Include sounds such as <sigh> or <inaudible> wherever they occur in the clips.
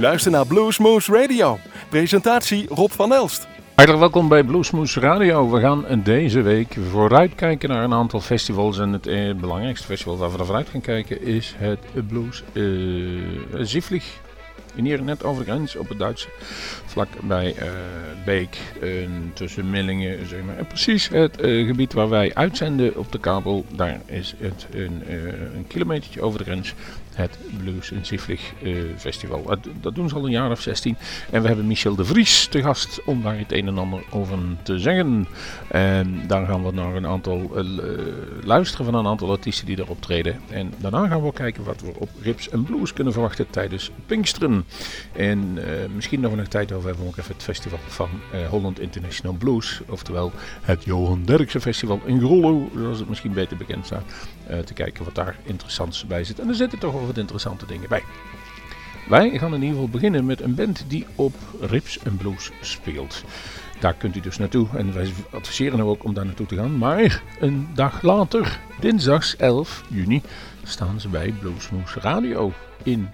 luistert naar Bluesmoose Radio. Presentatie Rob van Elst. Hartelijk welkom bij Bluesmoose Radio. We gaan deze week vooruitkijken naar een aantal festivals. En het eh, belangrijkste festival waar we naar vooruit gaan kijken is het Blues uh, Zieflig. Hier net over de grens op het Duitse vlak bij uh, Beek, tussen Millingen, zeg maar. En precies het gebied waar wij uitzenden op de kabel, daar is het een, een kilometertje over de grens het Blues in Zieflig uh, Festival. Dat, dat, doen ze al een jaar of 16. En we hebben Michel de Vries te gast om daar het een en ander over te zeggen. En daar gaan we naar een aantal uh, luisteren van een aantal artiesten die daar optreden. En daarna gaan we kijken wat we op Rips en Blues kunnen verwachten tijdens Pinksteren. En misschien nog een tijd over hebben we ook even het festival van Holland International Blues. Oftewel het Johan Derksen Festival in Grollo, zoals het misschien beter bekend staat. te kijken wat daar interessants bij zit. En er zitten toch wel interessante dingen bij. Wij gaan in ieder geval beginnen met een band die op Rips en Blues speelt. Daar kunt u dus naartoe en wij adviseren nou ook om daar naartoe te gaan. Maar een dag later, dinsdags 11 juni, staan ze bij Bluesmoose Radio in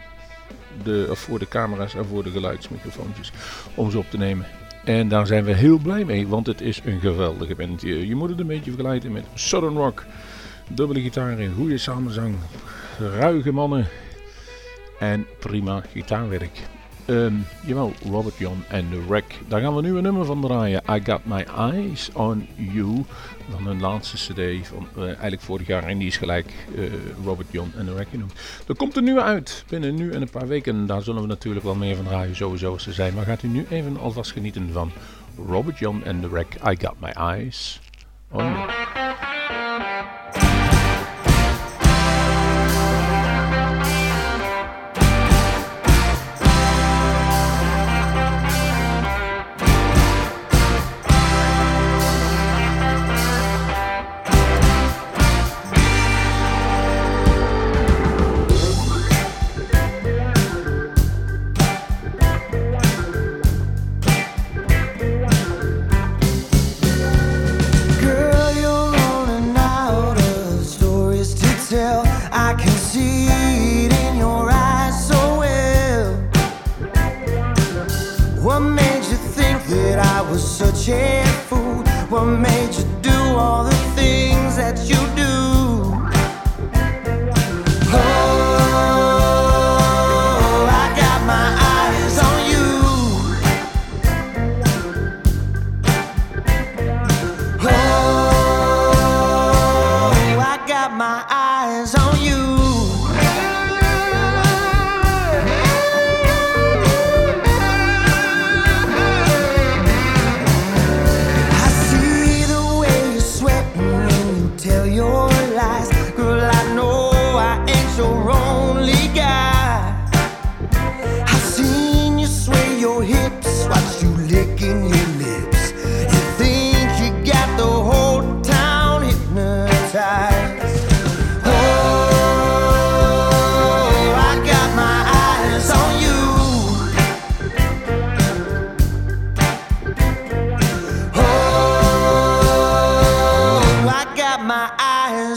de, voor de camera's en voor de geluidsmicrofoontjes om ze op te nemen. En daar zijn we heel blij mee, want het is een geweldige band. Je, moet het een beetje vergelijken met Southern Rock. Dubbele gitaar in goede samenzang, ruige mannen en prima gitaarwerk. Um, jawel, Robert John en The Wreck. Daar gaan we nu een nummer van draaien. I Got My Eyes On You. Van hun laatste cd van uh, eigenlijk vorig jaar. En die is gelijk uh, Robert John en The Wreck genoemd. Er komt er nu uit. Binnen nu en een paar weken. Daar zullen we natuurlijk wel meer van draaien. Sowieso als ze zijn. Maar gaat u nu even alvast genieten van Robert John en The Wreck. I Got My Eyes On You.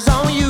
on you.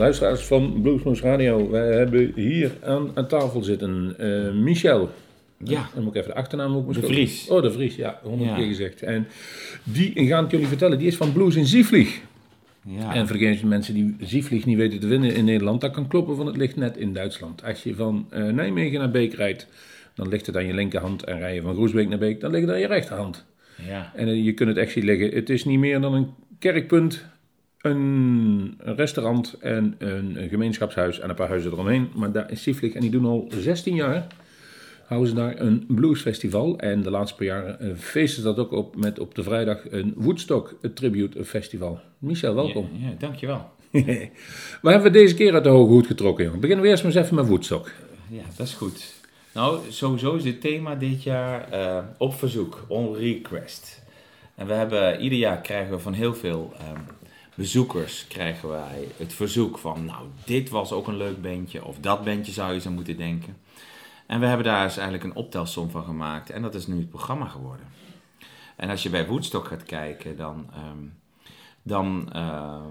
Luisteraars van Bluesmoose Radio, wij hebben hier aan, aan tafel zitten uh, Michel. Ja. Dan moet ik even de achternaam ook De Vries. Oh, de Vries, ja, honderd keer gezegd. En die gaan het jullie vertellen, die is van Blues in Zievlieg. Ja. En vergeet mensen die Zievlieg niet weten te winnen in Nederland, dat kan kloppen, van het ligt net in Duitsland. Als je van uh, Nijmegen naar Beek rijdt, dan ligt het aan je linkerhand en rij je van Groesbeek naar Beek, dan ligt het aan je rechterhand. Ja. En uh, je kunt het echt zien liggen. Het is niet meer dan een kerkpunt, een restaurant en een, een gemeenschapshuis en een paar huizen eromheen. Maar daar is Zievlieg en die doen al 16 jaar houden ze daar een bluesfestival. En de laatste paar jaren uh, feesten ze dat ook op met op de vrijdag een Woodstock Tribute Festival. Michel, welkom. Ja, ja dankjewel. <laughs> Waar hebben we deze keer uit de hoge hoed getrokken, jongen? Beginnen we eerst maar eens even met Woodstock. Ja, dat is goed. Nou, sowieso is het thema dit jaar uh, op verzoek, on request. En we hebben, ieder jaar krijgen we van heel veel um, bezoekers krijgen wij het verzoek van, nou, dit was ook een leuk bandje, of dat bandje zou je zo moeten denken. En we hebben daar dus eigenlijk een optelsom van gemaakt. En dat is nu het programma geworden. En als je bij Woodstock gaat kijken, dan, um, dan uh,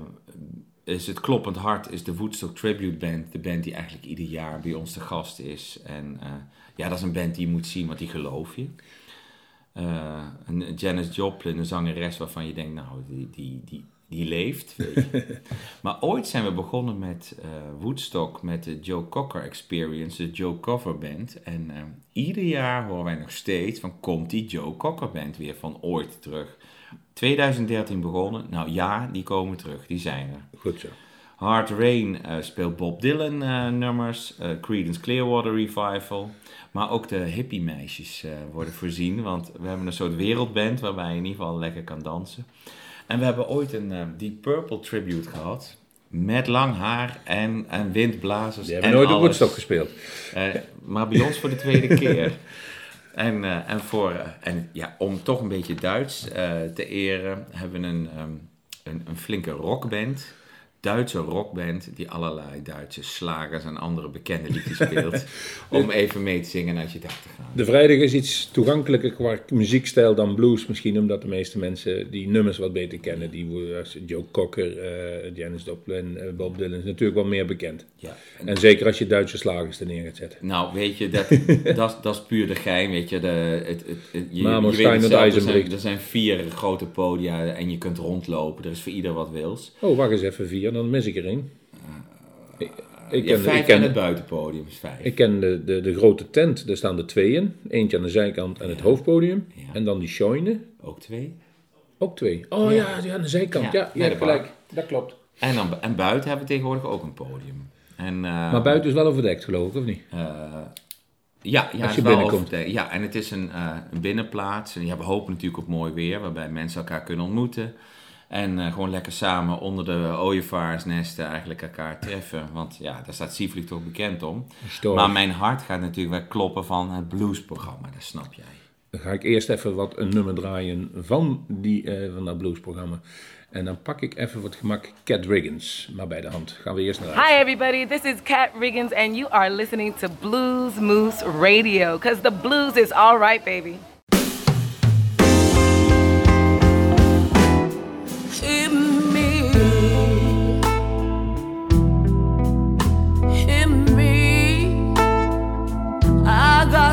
is het Kloppend Hart is de Woodstock Tribute Band. De band die eigenlijk ieder jaar bij ons te gast is. En uh, ja, dat is een band die je moet zien, want die geloof je. Uh, Janis Joplin, een zangeres waarvan je denkt, nou, die, die, die, die leeft. Weet je. <laughs> maar ooit zijn we begonnen met uh, Woodstock, met de Joe Cocker Experience, de Joe Cover Band. En uh, ieder jaar horen wij nog steeds van, komt die Joe Cocker Band weer van ooit terug? 2013 begonnen, nou ja, die komen terug, die zijn er. Goed zo. Hard Rain uh, speelt Bob Dylan nummers, Creedence Clearwater Revival. Maar ook de hippie meisjes worden voorzien, want we hebben een soort wereldband waarbij je in ieder geval lekker kan dansen. En we hebben ooit een uh, Deep Purple tribute gehad. Met lang haar en, en windblazers. Die hebben en nooit alles. op Woodstock gespeeld. Uh, maar bij ons voor de tweede <laughs> keer. En, uh, en, voor, en ja, om toch een beetje Duits te eren, hebben we een, um, een, een flinke rockband. Duitse rockband die allerlei Duitse slagers en andere bekende liedjes <laughs> speelt. om even mee te zingen uit je dak te gaan. De vrijdag is iets toegankelijker qua muziekstijl dan blues misschien, omdat de meeste mensen die nummers wat beter kennen. Die als Joe Cocker, uh, Janis Joplin, uh, Bob Dylan is natuurlijk wel meer bekend. Ja. En, en zeker als je Duitse slagers er neer gaat zetten. Nou, weet je, dat, <laughs> dat, dat is puur de gein, weet je. De, het, het, het, je, Mamo, je weet het zelf, er, zijn, er zijn vier grote podia en je kunt rondlopen. Er is voor ieder wat wils. Oh, wacht eens even, vier, dan mis ik er één. Ik, ik ja, ken, vijf ik ken, en het buitenpodium is vijf. Ik ken de, de, de grote tent, daar staan er twee in. Eentje aan de zijkant en ja. het hoofdpodium. Ja. En dan die shoine. Ook twee. Ook twee. Oh ja, ja aan de zijkant. Ja, ja, gelijk. Dat klopt. En, dan, en buiten hebben we tegenwoordig ook een podium. En, uh, maar buiten is wel overdekt, geloof ik, of niet? Uh, ja, ja, Als je binnenkomt. Ja, en het is een, uh, een binnenplaats. En ja, we hopen natuurlijk op mooi weer, waarbij mensen elkaar kunnen ontmoeten. En uh, gewoon lekker samen onder de ooievaarsnesten eigenlijk elkaar treffen. Want ja, daar staat Sievlieg toch bekend om. Story. Maar mijn hart gaat natuurlijk wel kloppen van het bluesprogramma, dat snap jij. Dan ga ik eerst even wat een nummer draaien van, die, uh, van dat bluesprogramma. En dan pak ik even voor het gemak Cat Riggins, maar bij de hand. Gaan we eerst naar Hi everybody, this is Cat Riggins and you are listening to Blues Moose Radio. Cause the blues is alright, baby.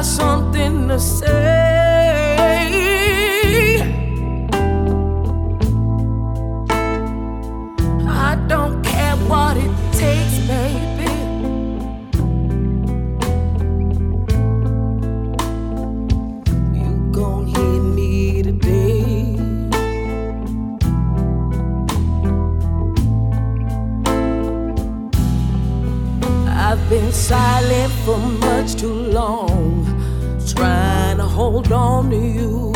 Something to say. I don't care what it takes, baby. You gon' hear me today. I've been silent for much too long hold on to you.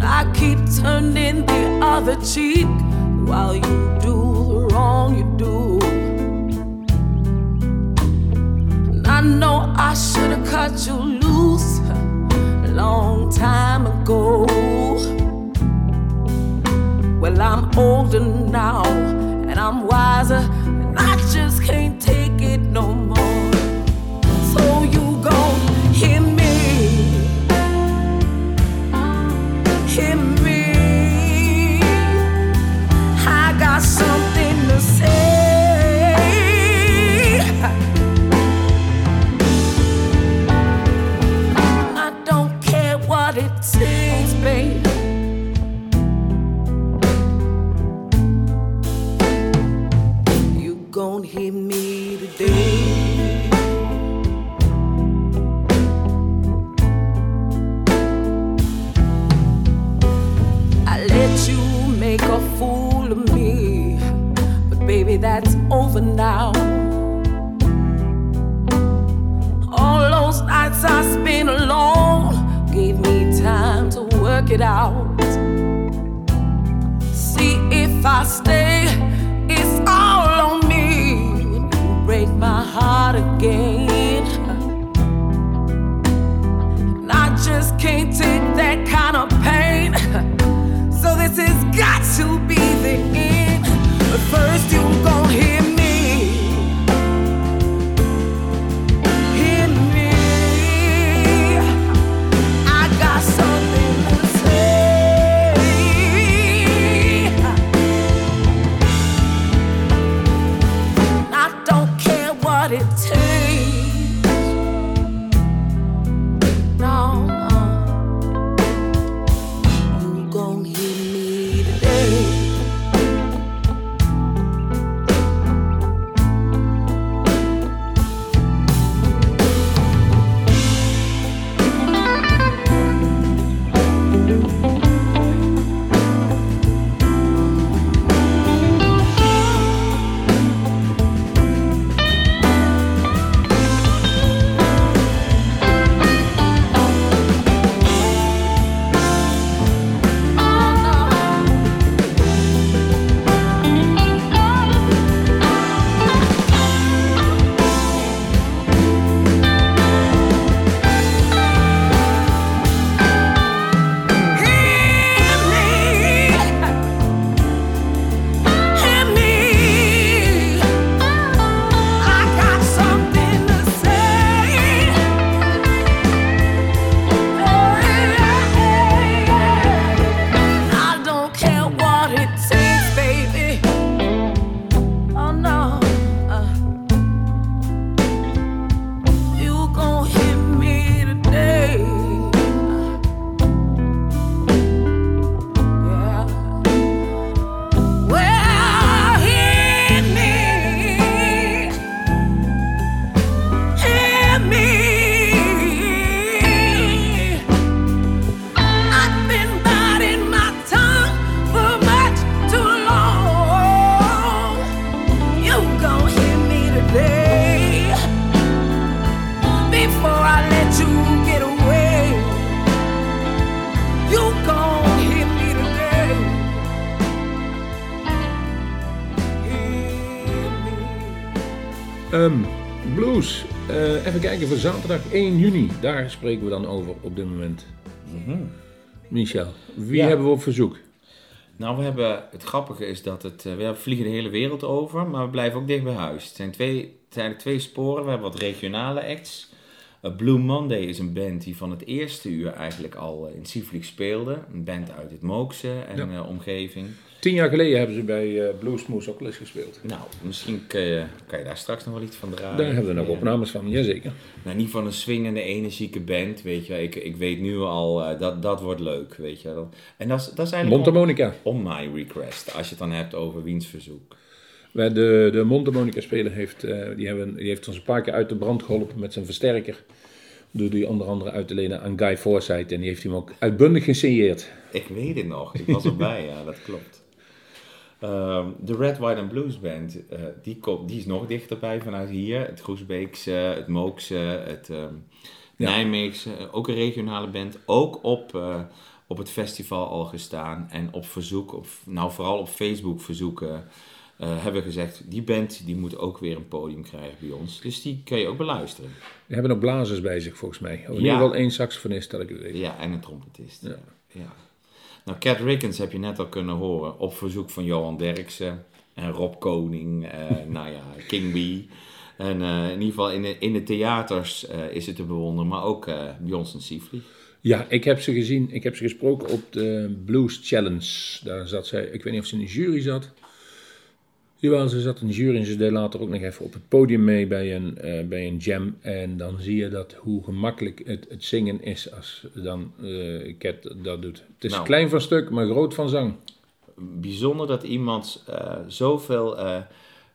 I keep turning the other cheek while you do the wrong you do. And I know I should have cut you loose a long time ago. Well, I'm older now and I'm wiser, and I just can't take fool of me. But baby, that's over now. All those nights I spent alone gave me time to work it out. in. But first you Zaterdag 1 juni. Daar spreken we dan over op dit moment. Michel, wie Ja. hebben we op verzoek? Nou, we hebben, het grappige is dat het, eh, we vliegen de hele wereld over, maar we blijven ook dicht bij huis. Het zijn twee, het zijn eigenlijk twee sporen. We hebben wat regionale acts. Eh, Blue Monday is een band die van het eerste uur eigenlijk al eh, in Sieflik speelde. Een band uit het Mookse en Ja. omgeving. Tien jaar geleden hebben ze bij uh, Bluesmoose ook les gespeeld. Nou, misschien kun je, kan je daar straks nog wel iets van draaien. Daar hebben we nog Ja. opnames van, jazeker. Nou, niet van een swingende, energieke band, weet je. Ik, ik weet nu al, eh, dat, dat wordt leuk, weet je. Dat- En dat is, dat is eigenlijk Mondharmonica. on, my request, als je het dan hebt over wiens verzoek. De, de mondharmonica speler heeft, eh, die hebben, die heeft ons een paar keer uit de brand geholpen met zijn versterker. Door die onder andere uit te lenen aan Guy Forsyth. En die heeft hem ook uitbundig gesigneerd. Ik weet het nog, ik was erbij, ja, dat klopt. Ehm, de Red, White and Blues Band, eh, die, komt, die is nog dichterbij vanuit hier. Het Groesbeekse, het Mookse, het ehm Ja. Nijmeegse. Ook een regionale band. Ook op, eh, op het festival al gestaan. En op verzoek, op, nou vooral op Facebook verzoeken, eh, hebben we gezegd... die band die moet ook weer een podium krijgen bij ons. Dus die kun je ook beluisteren. Die hebben ook blazers bij zich volgens mij. Of in Ja. ieder geval één saxofonist, dat ik het weet. Ja, en een trompetist. Ja. Ja. Nou, Cat Rickens heb je net al kunnen horen op verzoek van Johan Derksen en Rob Koning, eh, <laughs> nou ja, King B. En eh, in ieder geval in de, in de theaters eh, is het te bewonderen, maar ook eh bij ons in Sieflieg. Ja, ik heb ze gezien. Ik heb ze gesproken op de Blues Challenge. Daar zat zij, ik weet niet of ze in de jury zat. Jawel, ze zat in de jury en ze deed later ook nog even op het podium mee bij een, eh, bij een jam. En dan zie je dat hoe gemakkelijk het, het zingen is als dan Cat dat doet. Het is Nou. klein van stuk, maar groot van zang. Bijzonder dat iemand eh, zoveel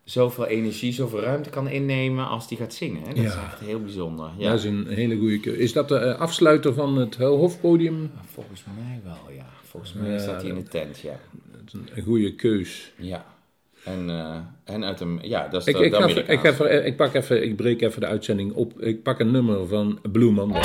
zoveel energie, zoveel ruimte kan innemen als die gaat zingen. Hè? Dat is Ja. echt heel bijzonder. Ja. Dat is een hele goede keuze. Is dat de afsluiter van het Hofpodium? Volgens mij wel, ja. Volgens mij Ja, staat hij in de tent, ja. Dat is een goede keus. Ja. En, eh, en uit hem, ja, dat is Ik, de, ik, de ik, ik, pak even, ik breek even de uitzending op. Ik pak een nummer van Blue Monday.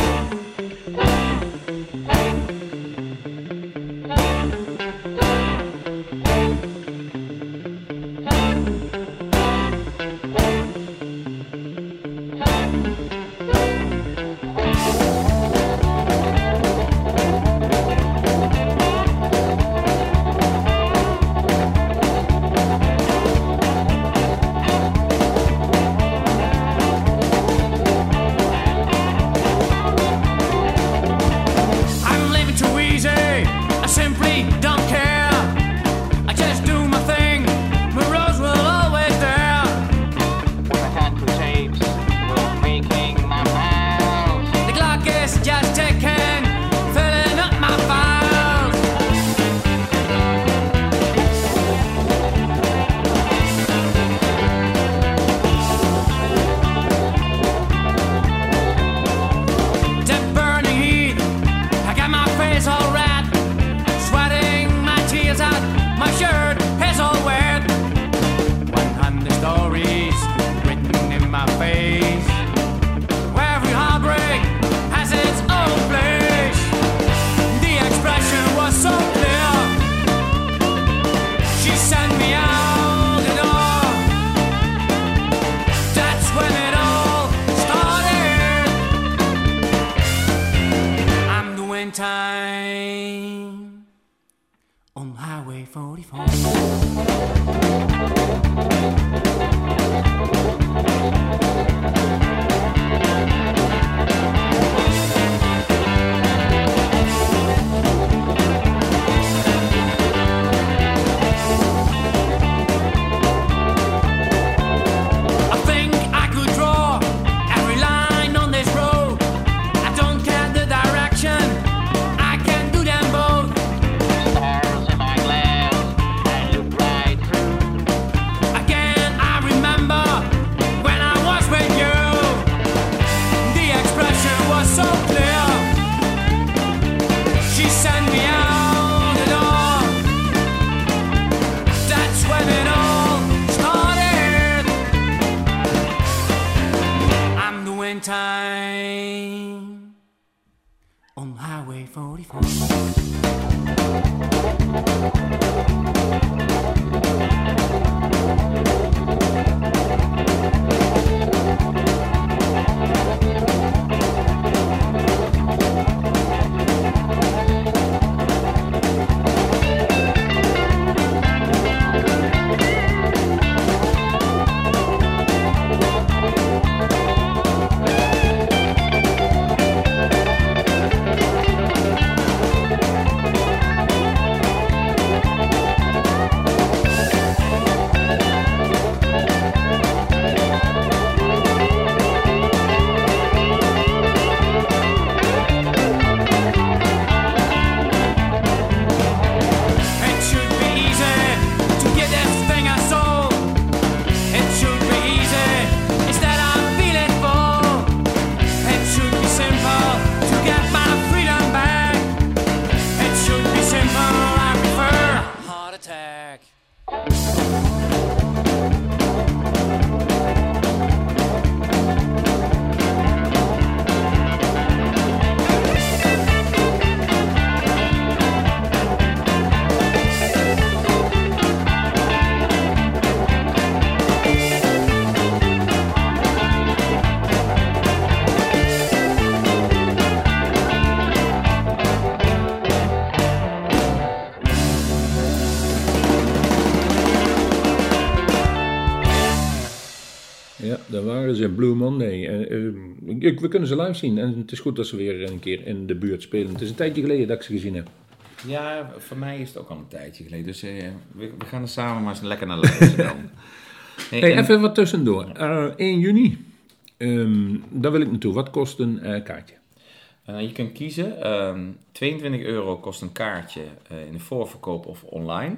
Time on Highway 44. Ja, daar waren ze. Blue Monday. En, eh, ik- we kunnen ze live zien. En het is goed dat ze weer een keer in de buurt spelen. Het is een tijdje geleden dat ik ze gezien heb. Ja, voor mij is het ook al een tijdje geleden. Dus eh, we, we gaan er samen maar eens lekker naar luisteren dan. <laughs> Hey, Hey, en- even wat tussendoor. Eh, 1 juni. Ehm, daar wil ik naartoe. Wat kost een kaartje? Je kunt kiezen. ehm 22 euro kost een kaartje in de voorverkoop of online.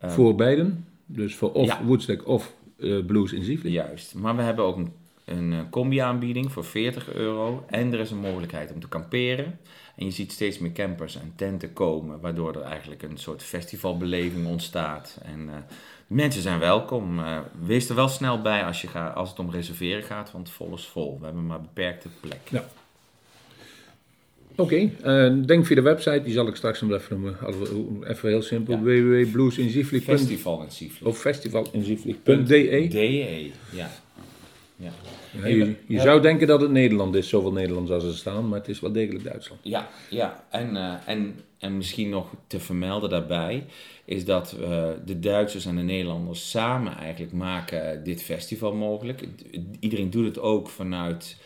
voor beiden. Dus voor of ja. Of eh, Blues in. Juist. Maar we hebben ook een, een eh, combi-aanbieding voor 40 euro. En er is een mogelijkheid om te kamperen. En je ziet steeds meer campers en tenten komen, waardoor er eigenlijk een soort festivalbeleving ontstaat. En eh, mensen zijn welkom. Wees er wel snel bij als, je gaat, als het om reserveren gaat, want vol is vol. We hebben maar beperkte plek. Ja. Oké, eh, denk via de website, die zal ik straks nog even noemen. We- Even heel simpel, Ja. Festival in. Of festivalinzieflik.de. DE, ja. ja. Ja, je je zou denken dat het Nederland is, zoveel Nederlands als er staan, maar het is wel degelijk Duitsland. Ja, ja. En, eh, en, en misschien nog te vermelden daarbij is dat eh, de Duitsers en de Nederlanders samen eigenlijk maken dit festival mogelijk. Iedereen doet het ook vanuit,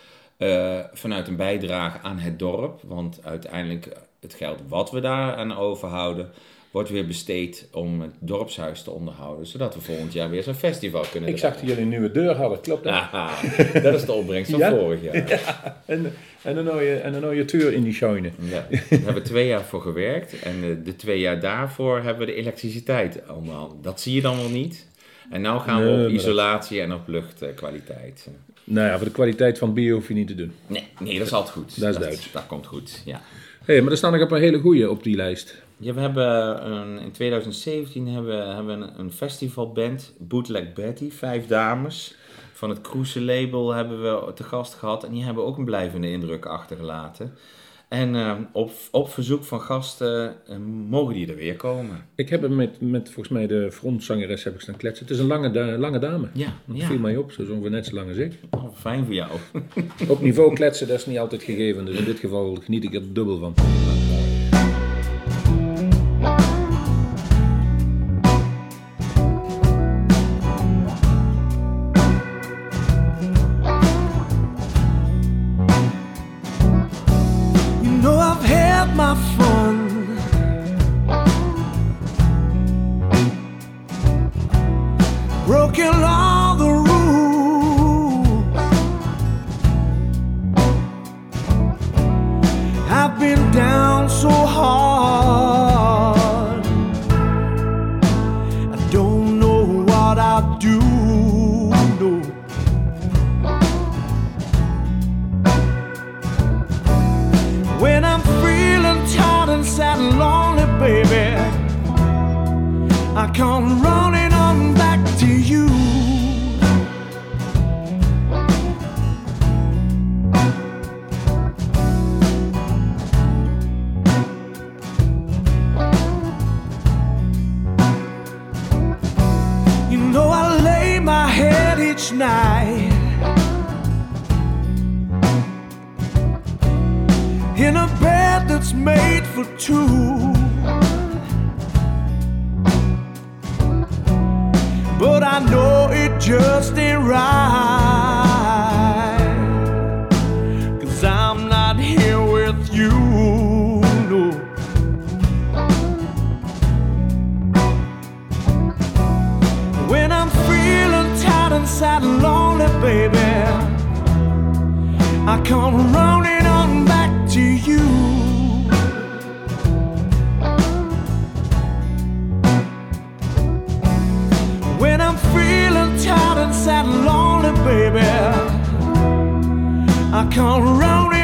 eh, vanuit een bijdrage aan het dorp, want uiteindelijk het geld wat we daar aan overhouden wordt weer besteed om het dorpshuis te onderhouden, zodat we volgend jaar weer zo'n festival kunnen Ik zag dat jullie een nieuwe deur hadden, klopt dat? <laughs> Dat is de opbrengst van Ja? vorig jaar. En, en, een nieuwe, en een nieuwe tuur in die. Ja, daar hebben we twee jaar voor gewerkt. En eh, de twee jaar daarvoor hebben we de elektriciteit onderhand. Dat zie je dan wel niet. En nu gaan we op isolatie en op luchtkwaliteit. Nou ja, voor de kwaliteit van bier hoef je niet te doen. Nee, nee, dat is altijd goed. Dat is Duits. Dat komt goed, ja. Hé, maar er staan nog een paar hele goeie op die lijst. Ja, we hebben een, in 2017 hebben, we- hebben we een, een festivalband, Bootleg Betty, vijf dames. Van het Cruise label hebben we te gast gehad en die hebben ook een blijvende indruk achtergelaten. En eh, op, op verzoek van gasten eh, mogen die er weer komen. Ik heb hem met, met volgens mij de frontzangeres heb ik staan kletsen. Het is een lange, da- lange dame. Ja, Dat ja. viel mij op, zo is ongeveer net zo lang als ik. Oh, fijn voor jou. Op niveau kletsen, dat is niet altijd gegeven. Dus in dit geval geniet ik er dubbel van. A bed that's made for two. But I know it just ain't right. Cause I'm not here with you. No. When I'm feeling tired and sad and lonely, baby. I come running I come running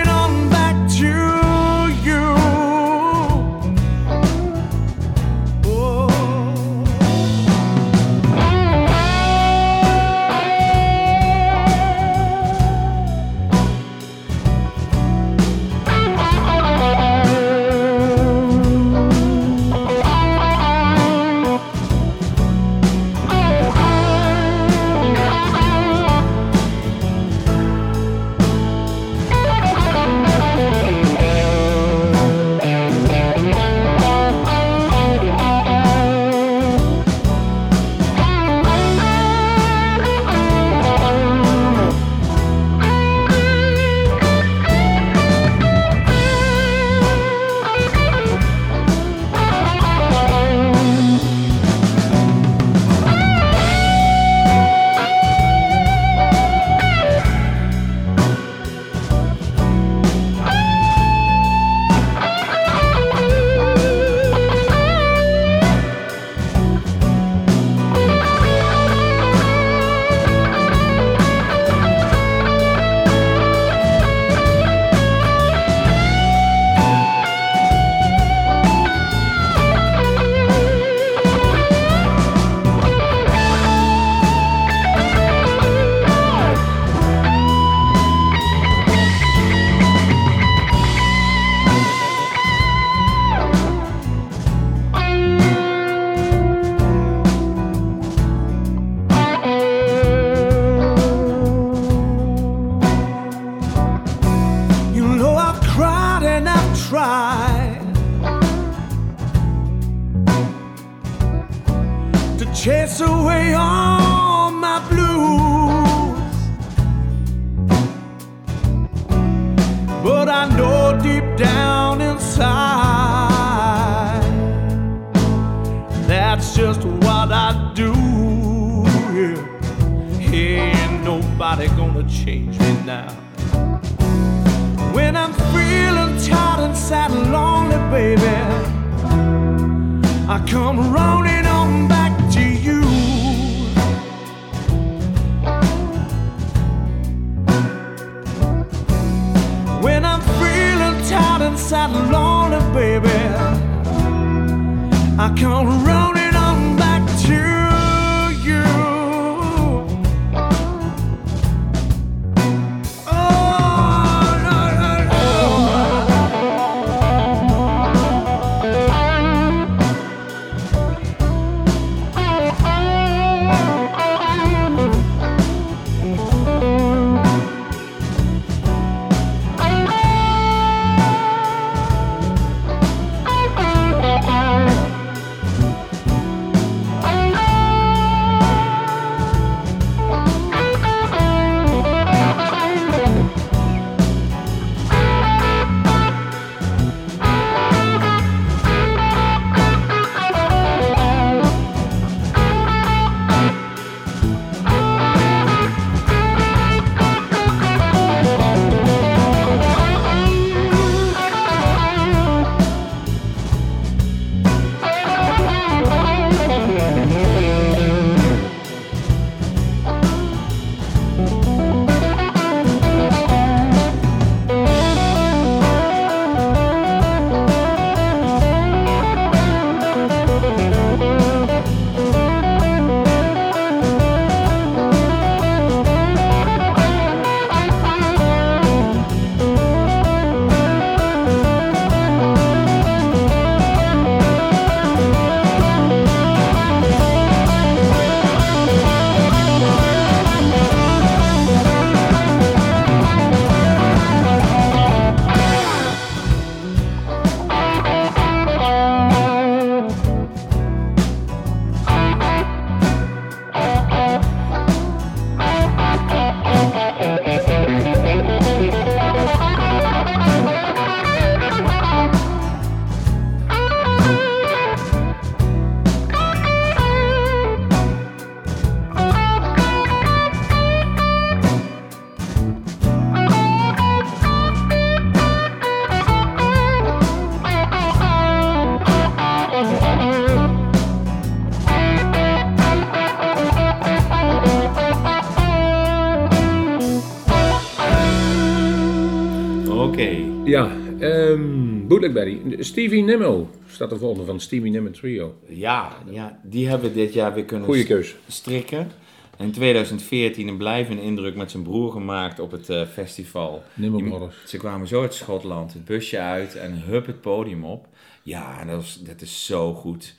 Ja, ehm Bootleg Betty. Stevie Nimmo staat de volgende van Stevie Nimmo Trio. Ja, ja, die hebben we dit jaar weer kunnen Goeie keus. strikken. In 2014 een blijvende indruk met zijn broer gemaakt op het eh, festival. Nimmo Die- Brothers. Ze kwamen zo uit Schotland, het busje uit en hup het podium op. Ja, dat, was, dat is zo goed.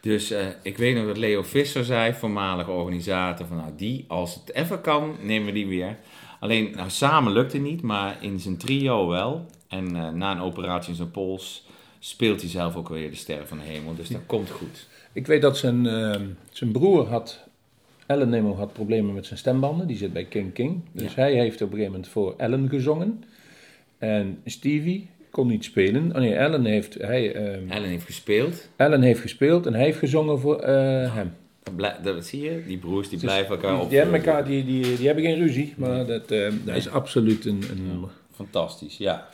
Dus eh, ik weet nog dat Leo Visser zei, voormalig organisator, van nou die, als het even kan, nemen we die weer. Alleen, nou samen lukt het niet, maar in zijn trio wel. En eh, na een operatie in zijn pols speelt hij zelf ook weer de sterren van de hemel. Dus dat komt goed. Ik weet dat zijn, ehm, zijn broer had, Ellen Nimmo had problemen met zijn stembanden. Die zit bij King King. Dus Ja. hij heeft op een gegeven moment voor Ellen gezongen. En Stevie kon niet spelen. Oh nee, Ellen heeft, hij, ehm, Ellen heeft gespeeld. Ellen heeft gespeeld en hij heeft gezongen voor eh, hem. Dat zie je, die broers die Dus blijven elkaar op. Die hebben, elkaar, die, die, die hebben geen ruzie, maar dat, eh, dat is absoluut een... een Fantastisch, ja.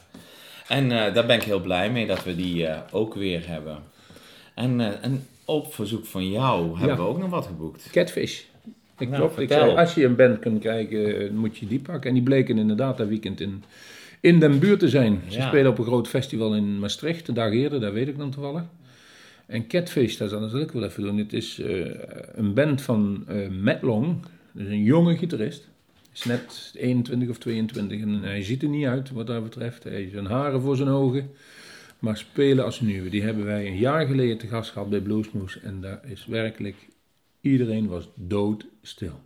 En eh, daar ben ik heel blij mee dat we die eh, ook weer hebben. En, eh, en op verzoek van jou hebben Ja. we ook nog wat geboekt. Catfish. Ik Nou, klopt. Ik zei, als je een band kunt krijgen, eh, moet je die pakken. En die bleken inderdaad dat weekend in, in den buurt te zijn. Ze Ja. spelen op een groot festival in Maastricht, een dag eerder, dat weet ik dan toevallig. En Catfish, dat zal ik wel even doen. Het is een band van Matt Long, dus een jonge gitarist. Is net 21 of 22 en hij ziet er niet uit wat dat betreft. Hij heeft zijn haren voor zijn ogen. Maar spelen als nieuwe, die hebben wij een jaar geleden te gast gehad bij Bluesmoose. En daar is werkelijk, iedereen was doodstil.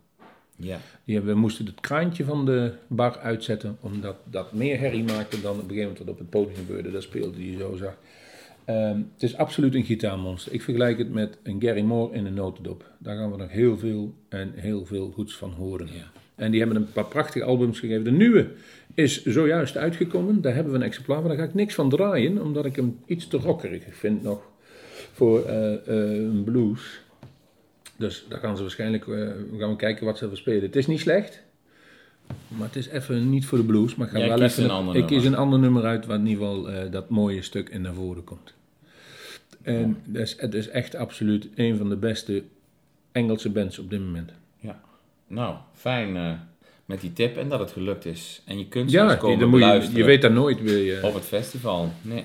Ja. Die hebben, we moesten het kraantje van de bar uitzetten, omdat dat meer herrie maakte dan op een gegeven moment wat op het podium gebeurde. Dat speelde hij zo zag. Ehm, het is absoluut een gitaarmonster. Ik vergelijk het met een Gary Moore in een notendop. Daar gaan we nog heel veel en heel veel goeds van horen. En die hebben een paar prachtige albums gegeven. De nieuwe is zojuist uitgekomen. Daar hebben we een exemplaar, maar daar ga ik niks van draaien, omdat ik hem iets te rockerig vind nog voor eh, eh, een blues. Dus daar gaan ze waarschijnlijk, eh, we gaan we kijken wat ze even spelen. Het is niet slecht, maar het is even niet voor de blues. Maar ik ga Jij wel kiest even, een ander ik kies een ander nummer uit, waar in ieder geval dat mooie stuk in naar voren komt. En het is echt absoluut een van de beste Engelse bands op dit moment. Ja. Nou, fijn eh, met die tip en dat het gelukt is. En je kunt Ja, zelfs komen dan je, je weet dat nooit. Wil je, op het festival. Nee.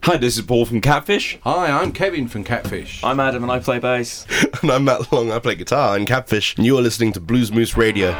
Hi, this is Paul from Catfish. Hi, I'm Kevin from Catfish. I'm Adam and I play bass. <laughs> And I'm Matt Long, I play guitar in Catfish. And you are listening to Blues Moose Radio.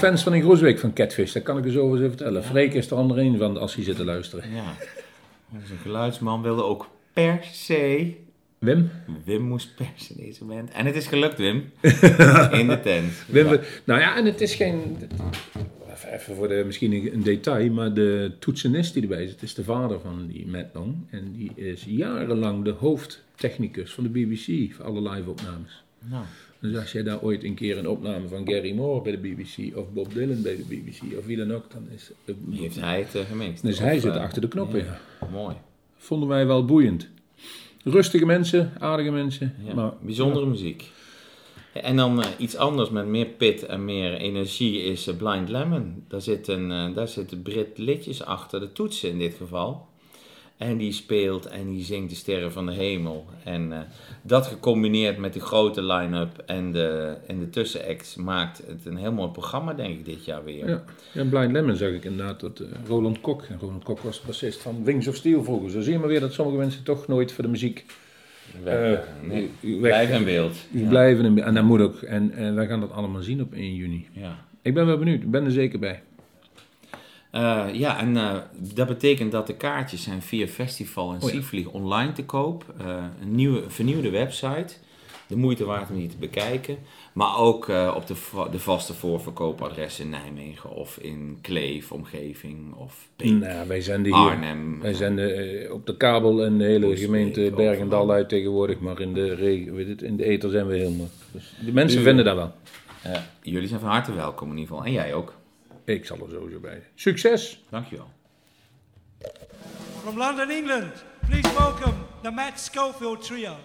Fans van in Groesbeek van Catfish. Dat kan ik u zo eens even vertellen. Freek is er ander een van als hij zit te luisteren. Ja. Onze geluidsman wilde ook per se... Wim? Wim moest persen deze band. En het is gelukt, Wim. <laughs> In de tent. Wim nou ja, en het is geen... Even voor de, misschien een een detail, maar de toetsenist die erbij zit, is de vader van die Matt Long. En die is jarenlang de hoofdtechnicus van de BBC voor alle live-opnames. Nou, Dus als jij daar ooit een keer een opname van Gary Moore bij de BBC of Bob Dylan bij de BBC of wie dan ook, dan is, die heeft hij het uh, dus hij zit achter de knoppen. Ja. Mooi. Vonden wij wel boeiend. Rustige mensen, aardige mensen. Ja, maar, bijzondere muziek. En dan eh, iets anders met meer pit en meer energie is eh, Blind Lemon. Daar zit, een, eh, daar zit Brit Litjes achter, de toetsen in dit geval. En die speelt en die zingt de sterren van de hemel. En eh, dat gecombineerd met de grote line-up en de, en de tussenacts maakt het een heel mooi programma, denk ik, dit jaar weer. Ja, ja Blind Lemon zag ik inderdaad dat eh, Roland Kok, en Roland Kok was de bassist van Wings of Steel vroeger. Zo zie je maar weer dat sommige mensen toch nooit voor de muziek Weg- eh, nee, weg- Blijf in beeld. die blijven. in- En dat moet ook. En, en wij gaan dat allemaal zien op 1 juni. Ja. Ik ben wel benieuwd, ik ben er zeker bij. Eh, ja, en eh, dat betekent dat de kaartjes zijn via Festival en Oh ja. Sievlieg online te koop. Eh, een nieuwe, vernieuwde website. De moeite waard om die te bekijken. Maar ook op de, de vaste voorverkoopadressen in Nijmegen of in Kleef, omgeving of Beek, Nou, wij zenden hier. Arnhem. Wij zenden op de kabel en de hele Oostbeek, gemeente Bergendal uit tegenwoordig, maar in de, het, in de ether zijn we helemaal. Dus de mensen U- vinden dat wel. Jullie zijn van harte welkom in ieder geval. En jij ook. Ik zal er sowieso bij. zijn. Succes! Dankjewel. From London, England, please welcome the Matt Schofield Trio.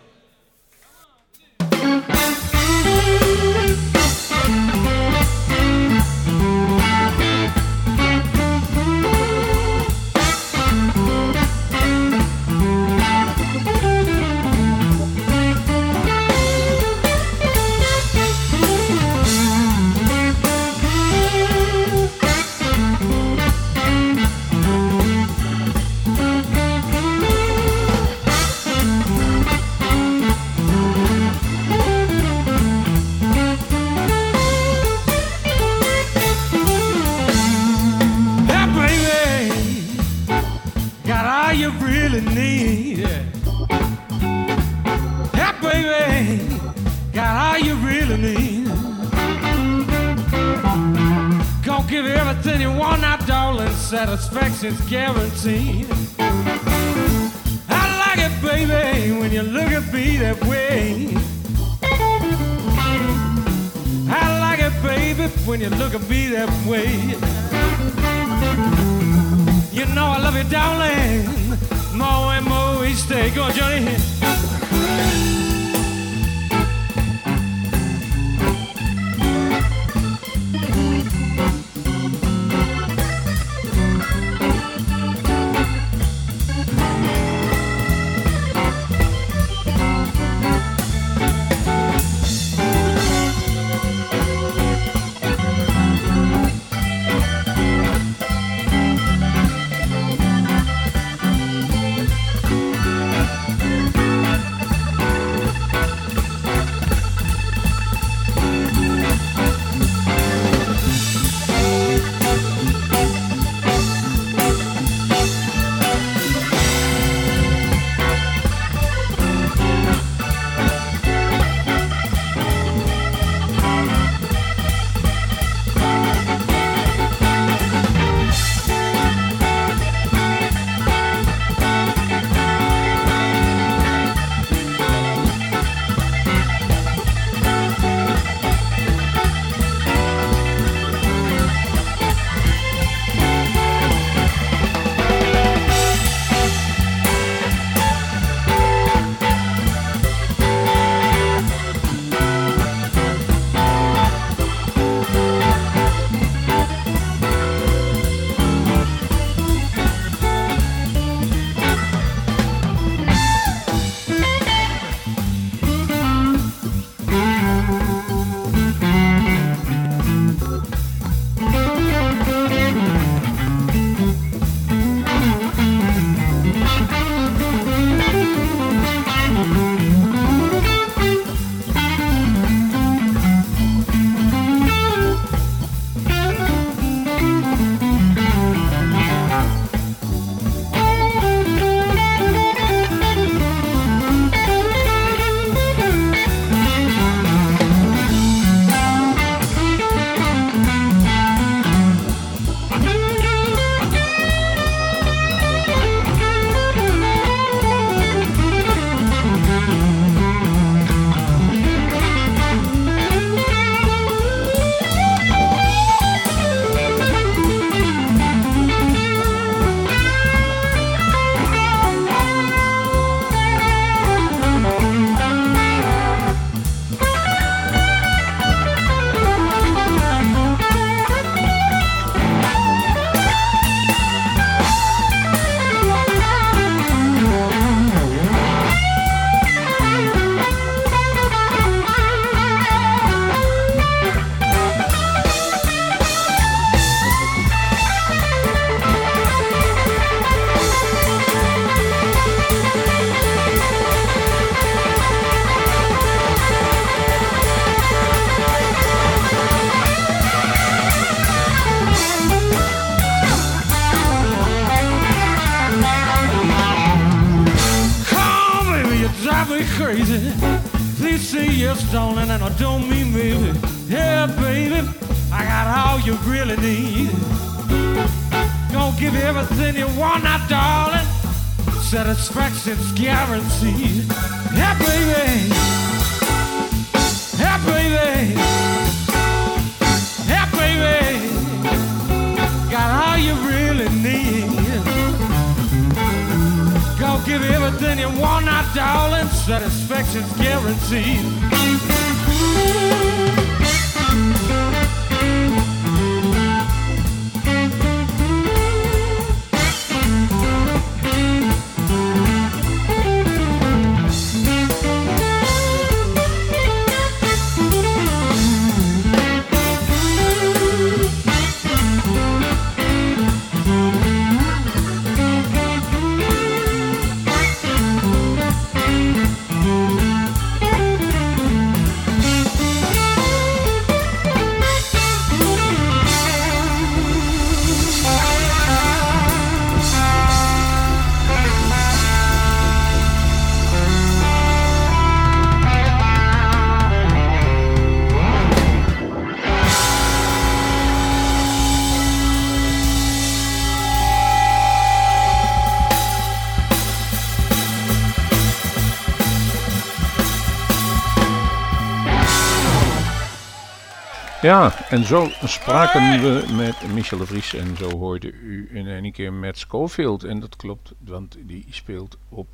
Ja, en zo spraken we met Michel de Vries en zo hoorde u in een keer met Schofield. En dat klopt, want die speelt op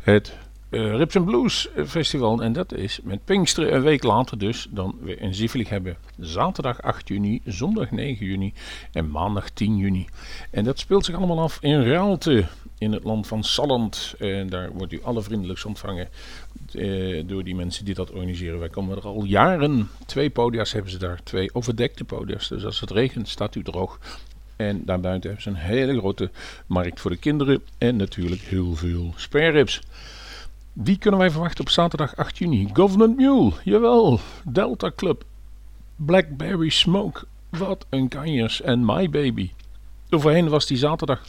het eh Rips Blues Festival. En dat is met Pinksteren een week later dus dan we in Ziefelijk hebben. Zaterdag 8 juni, zondag 9 juni en maandag 10 juni. En dat speelt zich allemaal af in Raalte in het land van Salland. En daar wordt u alle vriendelijks ontvangen eh, door die mensen die dat organiseren. Wij komen er al jaren. Twee podia's hebben ze daar. Twee overdekte podia's. Dus als het regent staat u droog. En daarbuiten hebben ze een hele grote markt voor de kinderen. En natuurlijk heel veel spareribs. Wie kunnen wij verwachten op zaterdag 8 juni? Government Mule, jawel. Delta Club. Blackberry Smoke. Wat een kanjers. En My Baby. Voorheen was die zaterdag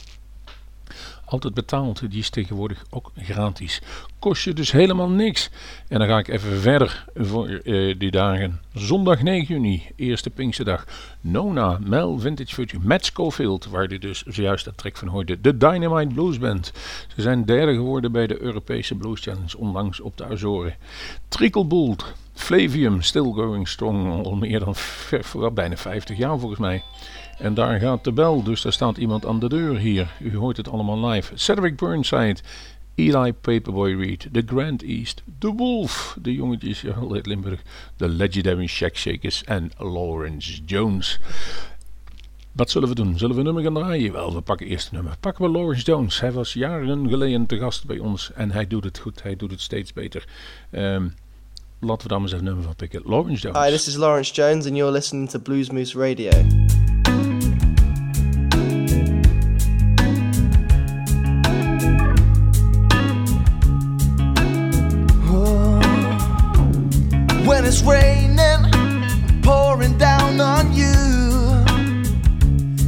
altijd betaald. Die is tegenwoordig ook gratis. Kost je dus helemaal niks. En dan ga ik even verder voor eh, die dagen. Zondag 9 juni, eerste Pinksterdag. Nona, Mel, Vintage Future, Matt Schofield, waar je dus zojuist dat track van hoorde. De Dynamite Blues Band. Ze zijn derde geworden bij de Europese Blues Challenge, onlangs op de Azoren. Tricklebolt, Flavium, Still Going Strong, al meer dan v- wel bijna 50 jaar volgens mij. En daar gaat de bel, dus daar staat iemand aan de deur hier. U hoort het allemaal live. Cedric Burnside, Eli Paperboy Reed, The Grand East, The Wolf, de jongetjes uit Limburg, de Legendary Shack Shakers en Lawrence Jones. Wat zullen we doen? Zullen we een nummer gaan draaien? Wel, we pakken eerst een nummer. Pakken we Lawrence Jones. Hij was jaren geleden te gast bij ons en hij doet het goed. Hij doet het steeds beter. Ehm, laten we daar maar eens even nummer van pikken. Lawrence Jones. Hi, this is Lawrence Jones, and you're listening to Blues Moose Radio. It's raining, pouring down on you,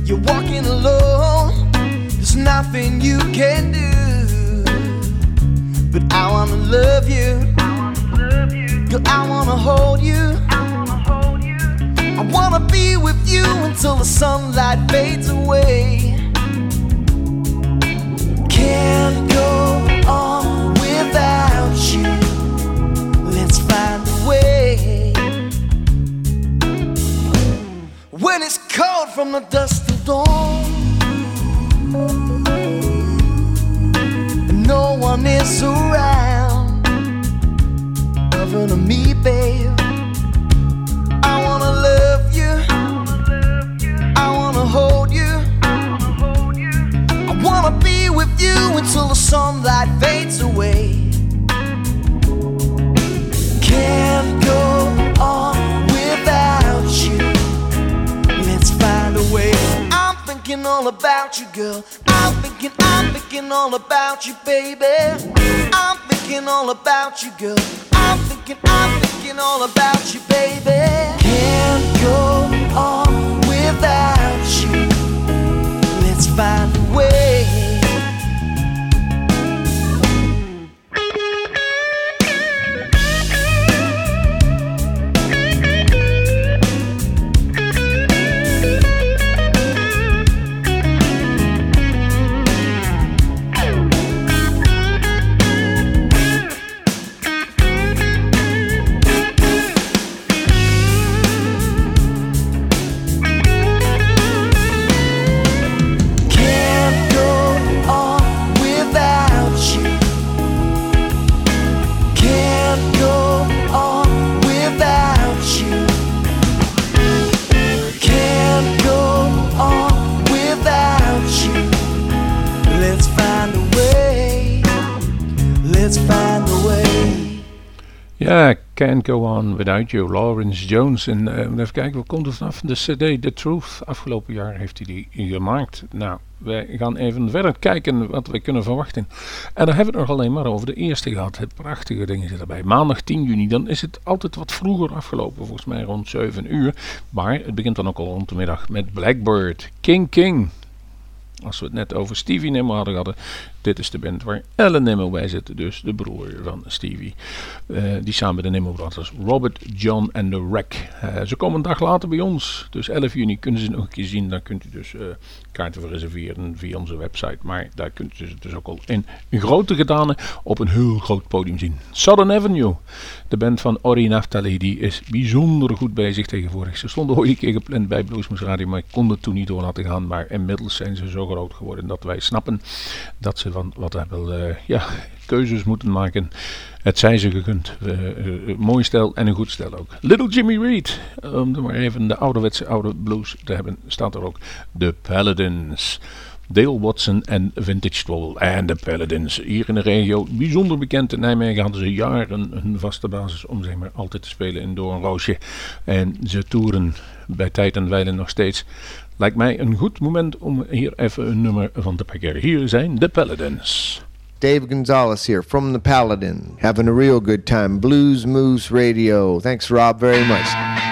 you're walking alone, there's nothing you can do. But I wanna love you, girl, I wanna hold you. I wanna be with you until the sunlight fades away. Can't go on When it's cold from the dust till dawn, and no one is around, than me, babe. I wanna love you. I wanna hold you. I wanna be with you until the sunlight fades away. Thinking all about you, girl. I'm thinking, I'm thinking all about you, baby. I'm thinking all about you, girl. I'm thinking, I'm thinking all about you, baby. Can't go Ja, Can't Go On Without You, Lawrence Jones. En eh, even kijken, wat komt er vanaf de CD The Truth? Afgelopen jaar heeft hij die gemaakt. Nou, wij gaan even verder kijken wat we kunnen verwachten. En dan hebben we het nog alleen maar over de eerste gehad. Het prachtige dingen zitten erbij. Maandag 10 juni, dan is het altijd wat vroeger afgelopen. Volgens mij rond 7 uur. Maar het begint dan ook al rond de middag met Blackbird, King King. Als we het net over Stevie Nimmo hadden gehad. Dit is de band waar Ellen Nimmo bij zit. Dus de broer van Stevie. Eh, die samen met de Nimmo Brothers. Robert, John en The Wreck. Eh, ze komen een dag later bij ons. Dus 11 juni kunnen ze nog een keer zien. Dan kunt u dus eh, kaarten voor reserveren via onze website. Maar daar kunt u ze dus ook al in grote gedanen op een heel groot podium zien. Southern Avenue. De band van Ori Naftali. Die is bijzonder goed bezig tegenwoordig. Ze stonden ooit een keer gepland bij Bluesmoes Radio. Maar ik kon het toen niet door laten gaan. Maar inmiddels zijn ze zo groot geworden dat wij snappen dat ze van wat hebben uh, ja, keuzes moeten maken. Het zij ze gegund. Uh, uh, mooi stel en een goed stel ook. Little Jimmy Reed. Om maar even de ouderwetse oude blues te hebben, staat er ook. The Paladins. Dale Watson en Vintage Stroll en de Paladins. Hier in de regio bijzonder bekend. In Nijmegen hadden ze jaren een vaste basis om zeg maar altijd te spelen in Doornroosje. En ze toeren bij tijd en wijle nog steeds. Lijkt mij een goed moment om hier even een nummer van te pakken. Hier zijn de Paladins. Dave Gonzalez here from the Paladin. Having a real good time. Blues Moose Radio. Thanks, Rob, very much.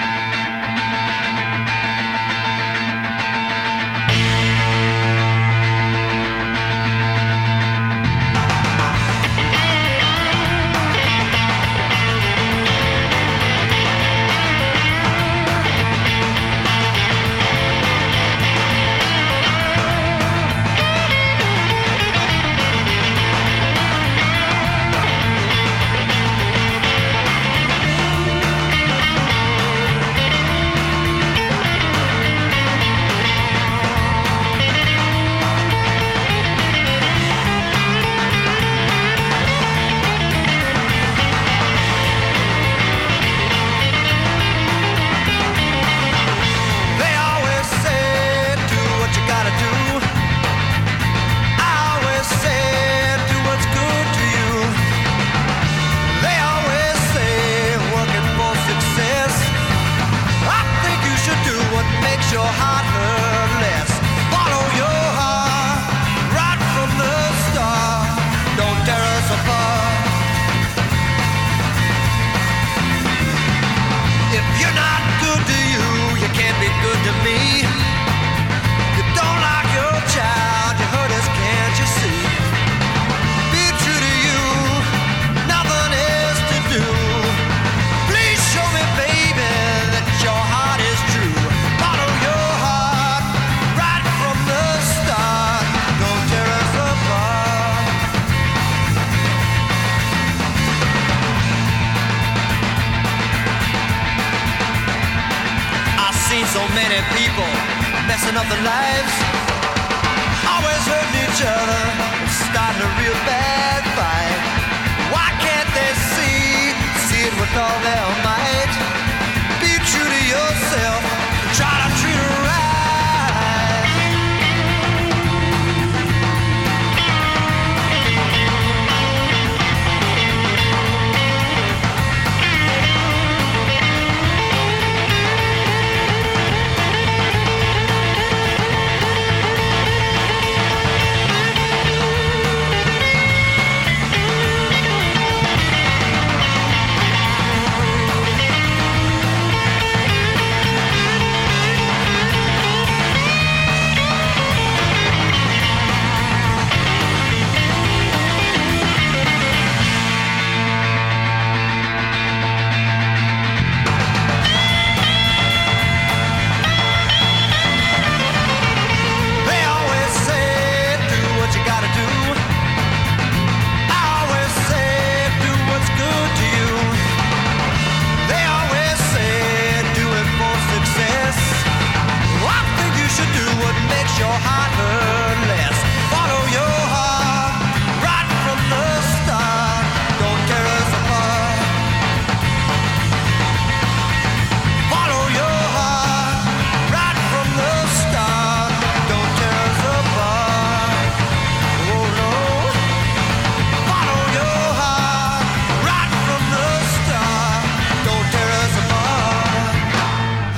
Your heart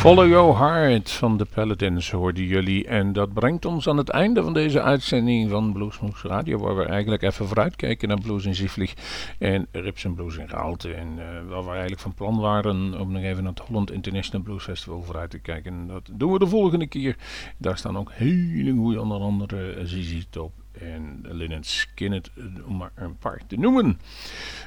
Follow Your Heart van de Paladins hoorden jullie. En dat brengt ons aan het einde van deze uitzending van Bluesmoes Radio. Waar we eigenlijk even vooruitkijken naar Blues in Zieflig en Rips en Blues in Raalte. En uh, waar we eigenlijk van plan waren om nog even naar het Holland International Blues Festival vooruit te kijken. Dat doen we de volgende keer. Daar staan ook hele goede onder andere ZZ Top en Lynyrd Skynyrd, om maar een paar te noemen.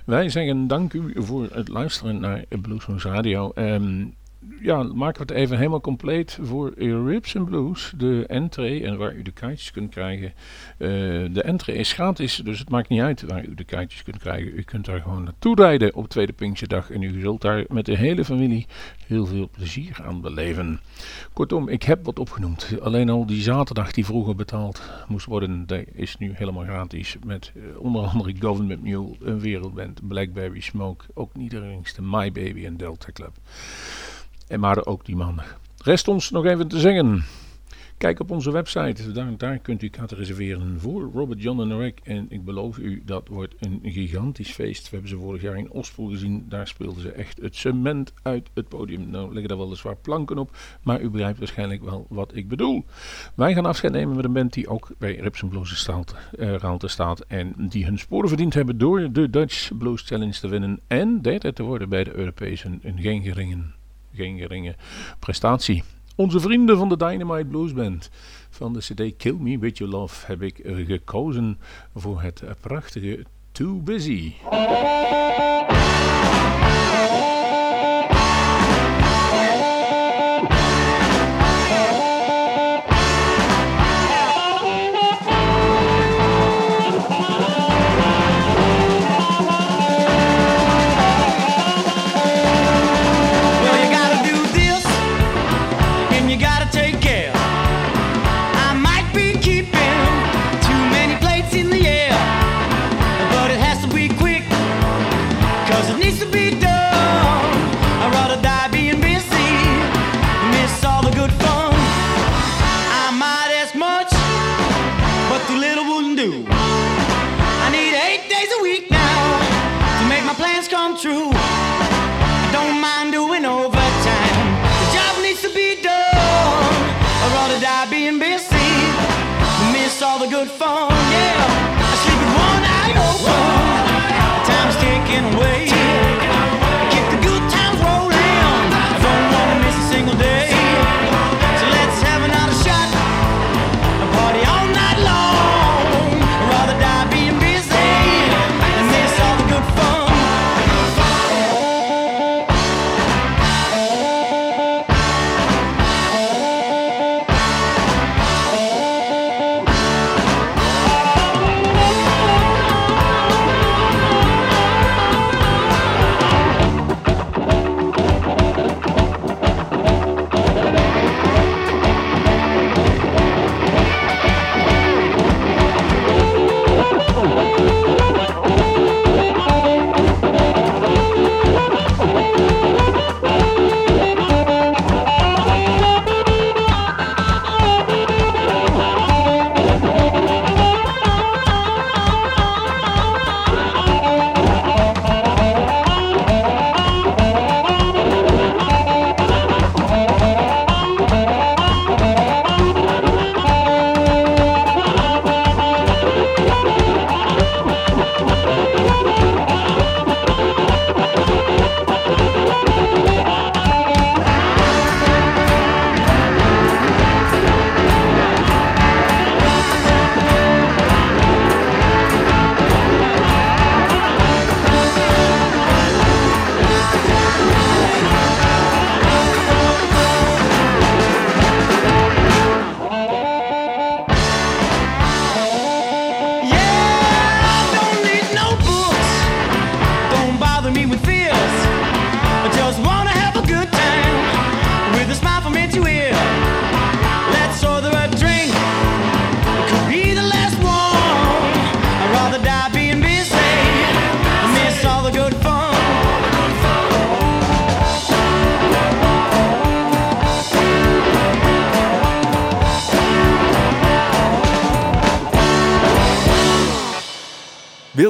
Wij zeggen dank u voor het luisteren naar Bluesmoes Radio. Um, ja, maken we het even helemaal compleet voor Rips and Blues. De entree en waar u de kaartjes kunt krijgen. Uh, de entree is gratis, dus het maakt niet uit waar u de kaartjes kunt krijgen. U kunt daar gewoon naartoe rijden op Tweede Pinksterdag. En u zult daar met de hele familie heel veel plezier aan beleven. Kortom, ik heb wat opgenoemd. Alleen al die zaterdag die vroeger betaald moest worden, is nu helemaal gratis. Met uh, onder andere Government Mule, een wereldband, Blackberry Smoke, ook niet de My Baby en Delta Club. En maar ook die maandag. Rest ons nog even te zingen. Kijk op onze website, daar, kunt u kaarten reserveren voor Robert John en Rick. En ik beloof u, dat wordt een gigantisch feest. We hebben ze vorig jaar in Ospel gezien. Daar speelden ze echt het cement uit het podium. Nou liggen daar weliswaar planken op, maar u begrijpt waarschijnlijk wel wat ik bedoel. Wij gaan afscheid nemen met een band die ook bij Rips Blues staat, Raalte staat. En die hun sporen verdiend hebben door de Dutch Blues Challenge te winnen. En derde te worden bij de Europese, een geen geen geringe prestatie. Onze vrienden van de Dynamite Blues Band van de CD Kill Me With Your Love heb ik gekozen voor het prachtige Too Busy.